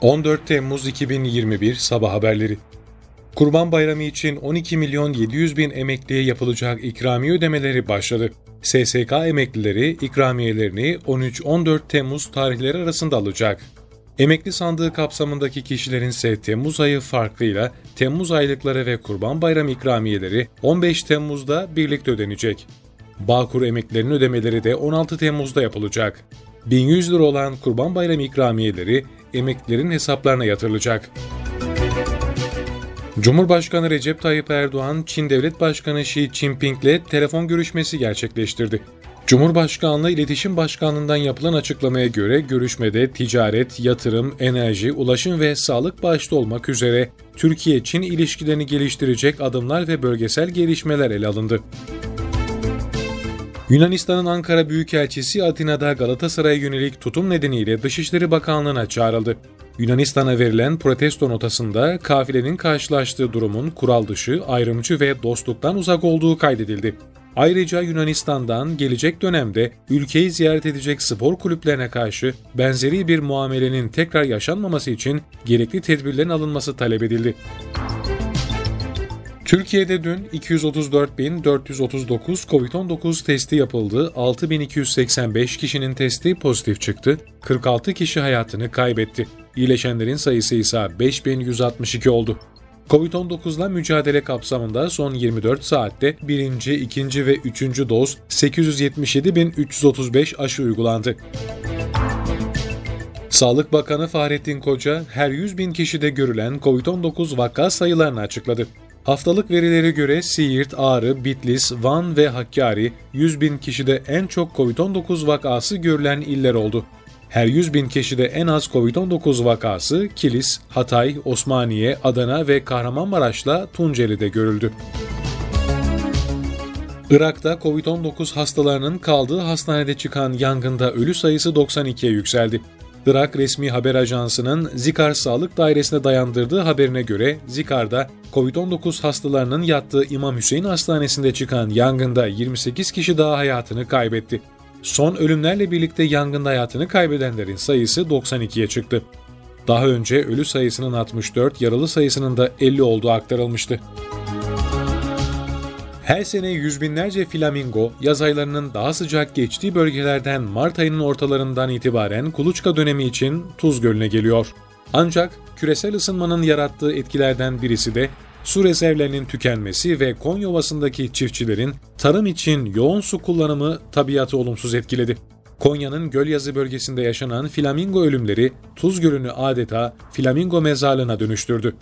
14 Temmuz 2021 Sabah Haberleri Kurban Bayramı için 12 milyon 700 bin emekliye yapılacak ikramiye ödemeleri başladı. SSK emeklileri ikramiyelerini 13-14 Temmuz tarihleri arasında alacak. Emekli sandığı kapsamındaki kişilerin ise Temmuz ayı farklıyla Temmuz aylıkları ve Kurban Bayramı ikramiyeleri 15 Temmuz'da birlikte ödenecek. Bağkur emeklilerinin ödemeleri de 16 Temmuz'da yapılacak. 1100 lira olan Kurban Bayramı ikramiyeleri emeklilerin hesaplarına yatırılacak. Cumhurbaşkanı Recep Tayyip Erdoğan, Çin Devlet Başkanı Xi Jinping ile telefon görüşmesi gerçekleştirdi. Cumhurbaşkanlığı İletişim Başkanlığı'ndan yapılan açıklamaya göre görüşmede ticaret, yatırım, enerji, ulaşım ve sağlık başta olmak üzere Türkiye-Çin ilişkilerini geliştirecek adımlar ve bölgesel gelişmeler ele alındı. Yunanistan'ın Ankara Büyükelçisi Atina'da Galatasaray'a yönelik tutum nedeniyle Dışişleri Bakanlığı'na çağrıldı. Yunanistan'a verilen protesto notasında kafilenin karşılaştığı durumun kural dışı, ayrımcı ve dostluktan uzak olduğu kaydedildi. Ayrıca Yunanistan'dan gelecek dönemde ülkeyi ziyaret edecek spor kulüplerine karşı benzeri bir muamelenin tekrar yaşanmaması için gerekli tedbirlerin alınması talep edildi. Türkiye'de dün 234.439 COVID-19 testi yapıldı, 6.285 kişinin testi pozitif çıktı, 46 kişi hayatını kaybetti. İyileşenlerin sayısı ise 5162 oldu. Covid-19'la mücadele kapsamında son 24 saatte 1. 2. ve 3. doz 877.335 aşı uygulandı. Sağlık Bakanı Fahrettin Koca, her 100 bin kişide görülen COVID-19 vaka sayılarını açıkladı. Haftalık verilere göre Siirt, Ağrı, Bitlis, Van ve Hakkari 100 bin kişide en çok COVID-19 vakası görülen iller oldu. Her 100 bin kişide en az COVID-19 vakası Kilis, Hatay, Osmaniye, Adana ve Kahramanmaraş'la Tunceli'de görüldü. Irak'ta COVID-19 hastalarının kaldığı hastanede çıkan yangında ölü sayısı 92'ye yükseldi. Irak resmi haber ajansının Zikar Sağlık Dairesi'ne dayandırdığı haberine göre Zikar'da COVID-19 hastalarının yattığı İmam Hüseyin Hastanesi'nde çıkan yangında 28 kişi daha hayatını kaybetti. Son ölümlerle birlikte yangında hayatını kaybedenlerin sayısı 92'ye çıktı. Daha önce ölü sayısının 64, yaralı sayısının da 50 olduğu aktarılmıştı. Her sene yüz binlerce flamingo yaz aylarının daha sıcak geçtiği bölgelerden Mart ayının ortalarından itibaren kuluçka dönemi için Tuz Gölü'ne geliyor. Ancak küresel ısınmanın yarattığı etkilerden birisi de su rezervlerinin tükenmesi ve Konya Ovası'ndaki çiftçilerin tarım için yoğun su kullanımı tabiatı olumsuz etkiledi. Konya'nın Gölyazı bölgesinde yaşanan flamingo ölümleri Tuz Gölü'nü adeta flamingo mezarlığına dönüştürdü.